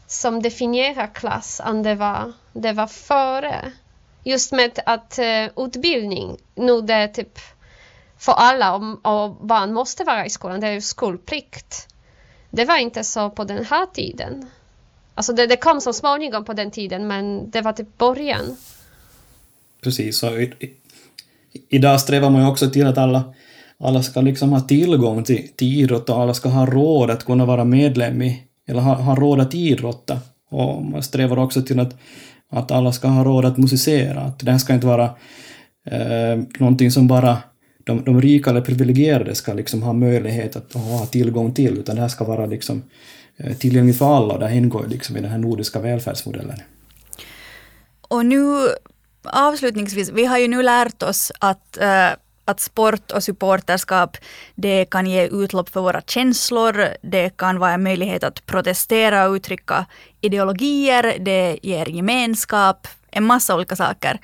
som definierar klass än det var, det var före. Just med att uh, utbildning, nu det är typ för alla och, och barn måste vara i skolan, det är ju skolplikt. Det var inte så på den här tiden. Alltså det, det kom så småningom på den tiden men det var typ början. Precis, så i, i, idag strävar man ju också till att alla, alla ska liksom ha tillgång till, till idrott och alla ska ha råd att kunna vara medlem i, eller ha, ha råd att idrotta. Och man strävar också till att, att alla ska ha råd att musicera, att det här ska inte vara eh, någonting som bara de, de rika eller privilegierade ska liksom ha möjlighet att ha tillgång till, utan det här ska vara liksom eh, tillgängligt för alla och det ingår liksom i den här nordiska välfärdsmodellen. Och nu avslutningsvis, vi har ju nu lärt oss att äh, att sport och supporterskap det kan ge utlopp för våra känslor, det kan vara en möjlighet att protestera och uttrycka ideologier, det ger gemenskap, en massa olika saker.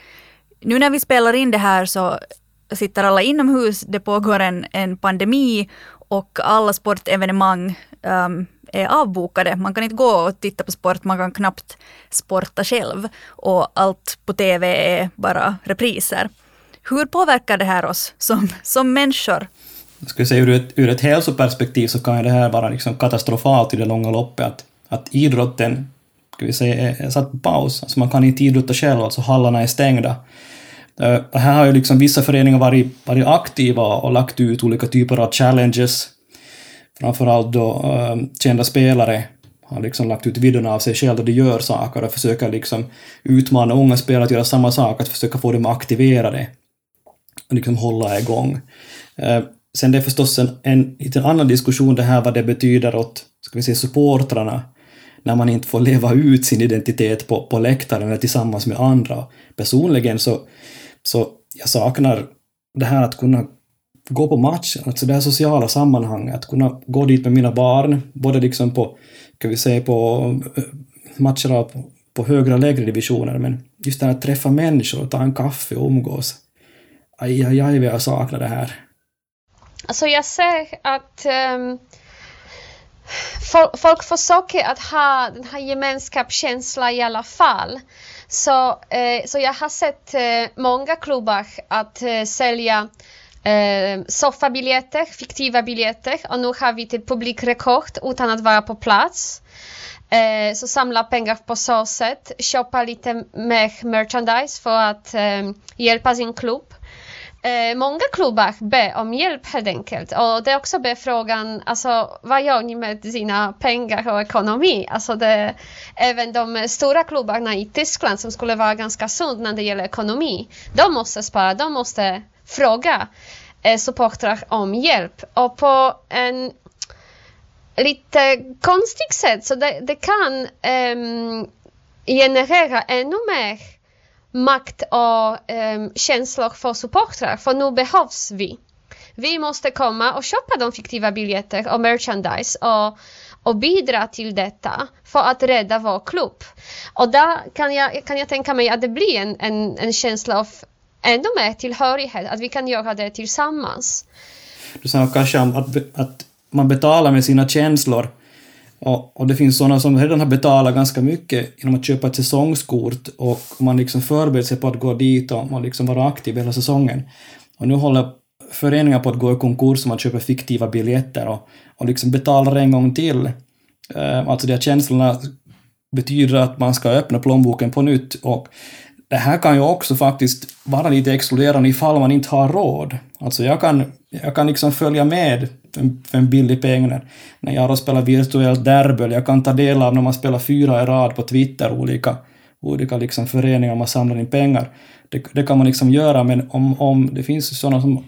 Nu när vi spelar in det här så sitter alla inomhus, det pågår en, en pandemi och alla sportevenemang um, är avbokade. Man kan inte gå och titta på sport, man kan knappt sporta själv och allt på TV är bara repriser. Hur påverkar det här oss som, som människor? Jag skulle säga ur ett, ur ett hälsoperspektiv så kan det här vara liksom katastrofalt i det långa loppet. Att, att idrotten ska vi säga, är satt på paus. Alltså man kan inte idrotta själv, alltså hallarna är stängda. Uh, här har ju liksom vissa föreningar varit, varit aktiva och lagt ut olika typer av challenges. Framförallt då uh, kända spelare har liksom lagt ut videorna av sig själva då de gör saker och försöker liksom utmana unga spelare att göra samma sak, att försöka få dem aktiverade och liksom hålla igång. Uh, sen det är förstås en, en lite annan diskussion det här vad det betyder åt, ska vi säga, supportrarna när man inte får leva ut sin identitet på, på läktaren eller tillsammans med andra. Personligen så så jag saknar det här att kunna gå på match, alltså det här sociala sammanhanget, att kunna gå dit med mina barn, både liksom på, kan vi säga på eh, matcher av, på högre och lägre divisioner, men just det här att träffa människor och ta en kaffe och umgås. Aj, aj, aj, vad jag saknar det här. Alltså jag ser att um, folk, folk försöker att ha den här gemenskapskänslan i alla fall. Så, eh, så jag har sett eh, många klubbar att eh, sälja eh, soffabiljetter, fiktiva biljetter och nu har vi till publikrekord utan att vara på plats. Eh, så samla pengar på så sätt, köpa lite mer merchandise för att eh, hjälpa sin klubb eh, många klubbar ber om hjälp helt enkelt. Och det är också ber frågan, alltså vad gör ni med sina pengar och ekonomi? Alltså det, även de stora klubbarna i Tyskland som skulle vara ganska sund när det gäller ekonomi, de måste spara, de måste fråga eh, supportrar om hjälp. Och på en lite konstigt sätt så det, det kan eh, generera ännu mer makt och um, känslor för supportrar, för nu behövs vi. Vi måste komma och köpa de fiktiva biljetter och merchandise och, och bidra till detta för att rädda vår klubb. Och där kan jag, kan jag tänka mig att det blir en, en, en känsla av ännu mer tillhörighet, att vi kan göra det tillsammans. Du sa kanske om att, att man betalar med sina känslor och, och det finns sådana som redan har betalat ganska mycket genom att köpa ett säsongskort och man liksom förbereder sig på att gå dit och man liksom vara aktiv hela säsongen. Och nu håller föreningar på att gå i konkurs och man köper fiktiva biljetter och, och liksom betalar en gång till. Uh, alltså de här känslorna betyder att man ska öppna plånboken på nytt och det här kan ju också faktiskt vara lite exkluderande ifall man inte har råd. Alltså jag kan, jag kan liksom följa med för en, billig peng när, när jag spelar virtuellt derby, jag kan ta del av när man spelar fyra i rad på Twitter, olika, olika liksom föreningar man samlar in pengar. Det, det kan man liksom göra, men om, om det finns sådana som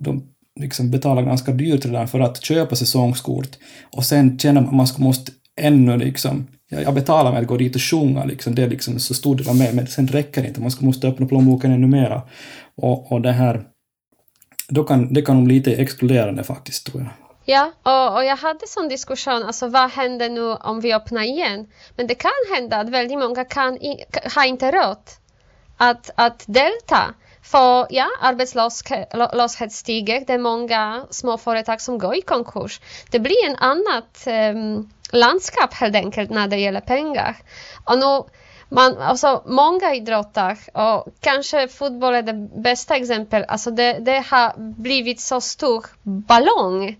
de liksom betalar ganska dyrt redan för att köpa säsongskort och sen känner man att man måste ännu liksom jag betalar med att gå dit och sjunga, liksom. det är liksom så stor del av mig, men sen räcker det inte, man måste öppna plånboken ännu mera. Och, och det här, då kan, det kan nog bli lite exkluderande faktiskt, tror jag. Ja, och, och jag hade sån diskussion, alltså vad händer nu om vi öppnar igen? Men det kan hända att väldigt många kan i, har inte råd att, att delta. För ja, arbetslöshet stiger, det är många småföretag som går i konkurs. Det blir en annat um, landskap helt enkelt när det gäller pengar. Och nu, man, alltså, många idrotter, och kanske fotboll är det bästa exemplet, alltså det, det har blivit så stor ballong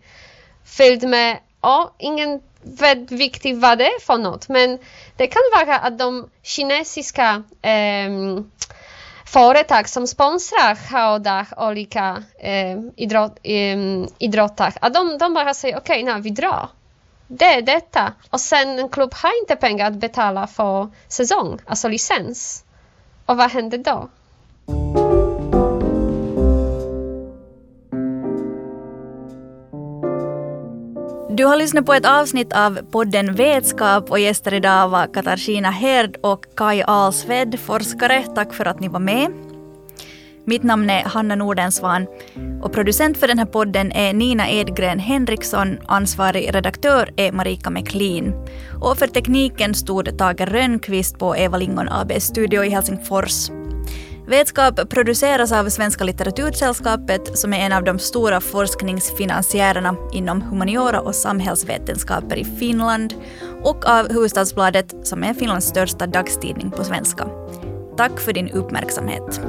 fylld med, ja, ingen vet riktigt vad det är för något, men det kan vara att de kinesiska eh, företag som sponsrar hårdar olika eh, idrott, eh, idrotter, att de, de bara säger okej, okay, vi drar. Det är detta. Och sen en klubb har inte pengar att betala för säsong, alltså licens. Och vad händer då? Du har lyssnat på ett avsnitt av podden Vetskap och gäster idag var Katarina Herd och Kai Alsved, forskare. Tack för att ni var med. Mitt namn är Hanna Nordensvan och producent för den här podden är Nina Edgren Henriksson. Ansvarig redaktör är Marika McLean. Och för tekniken stod Tage Rönnqvist på Eva Lingon ABs studio i Helsingfors. Vetskap produceras av Svenska litteratursällskapet som är en av de stora forskningsfinansiärerna inom humaniora och samhällsvetenskaper i Finland och av Hufvudstadsbladet som är Finlands största dagstidning på svenska. Tack för din uppmärksamhet.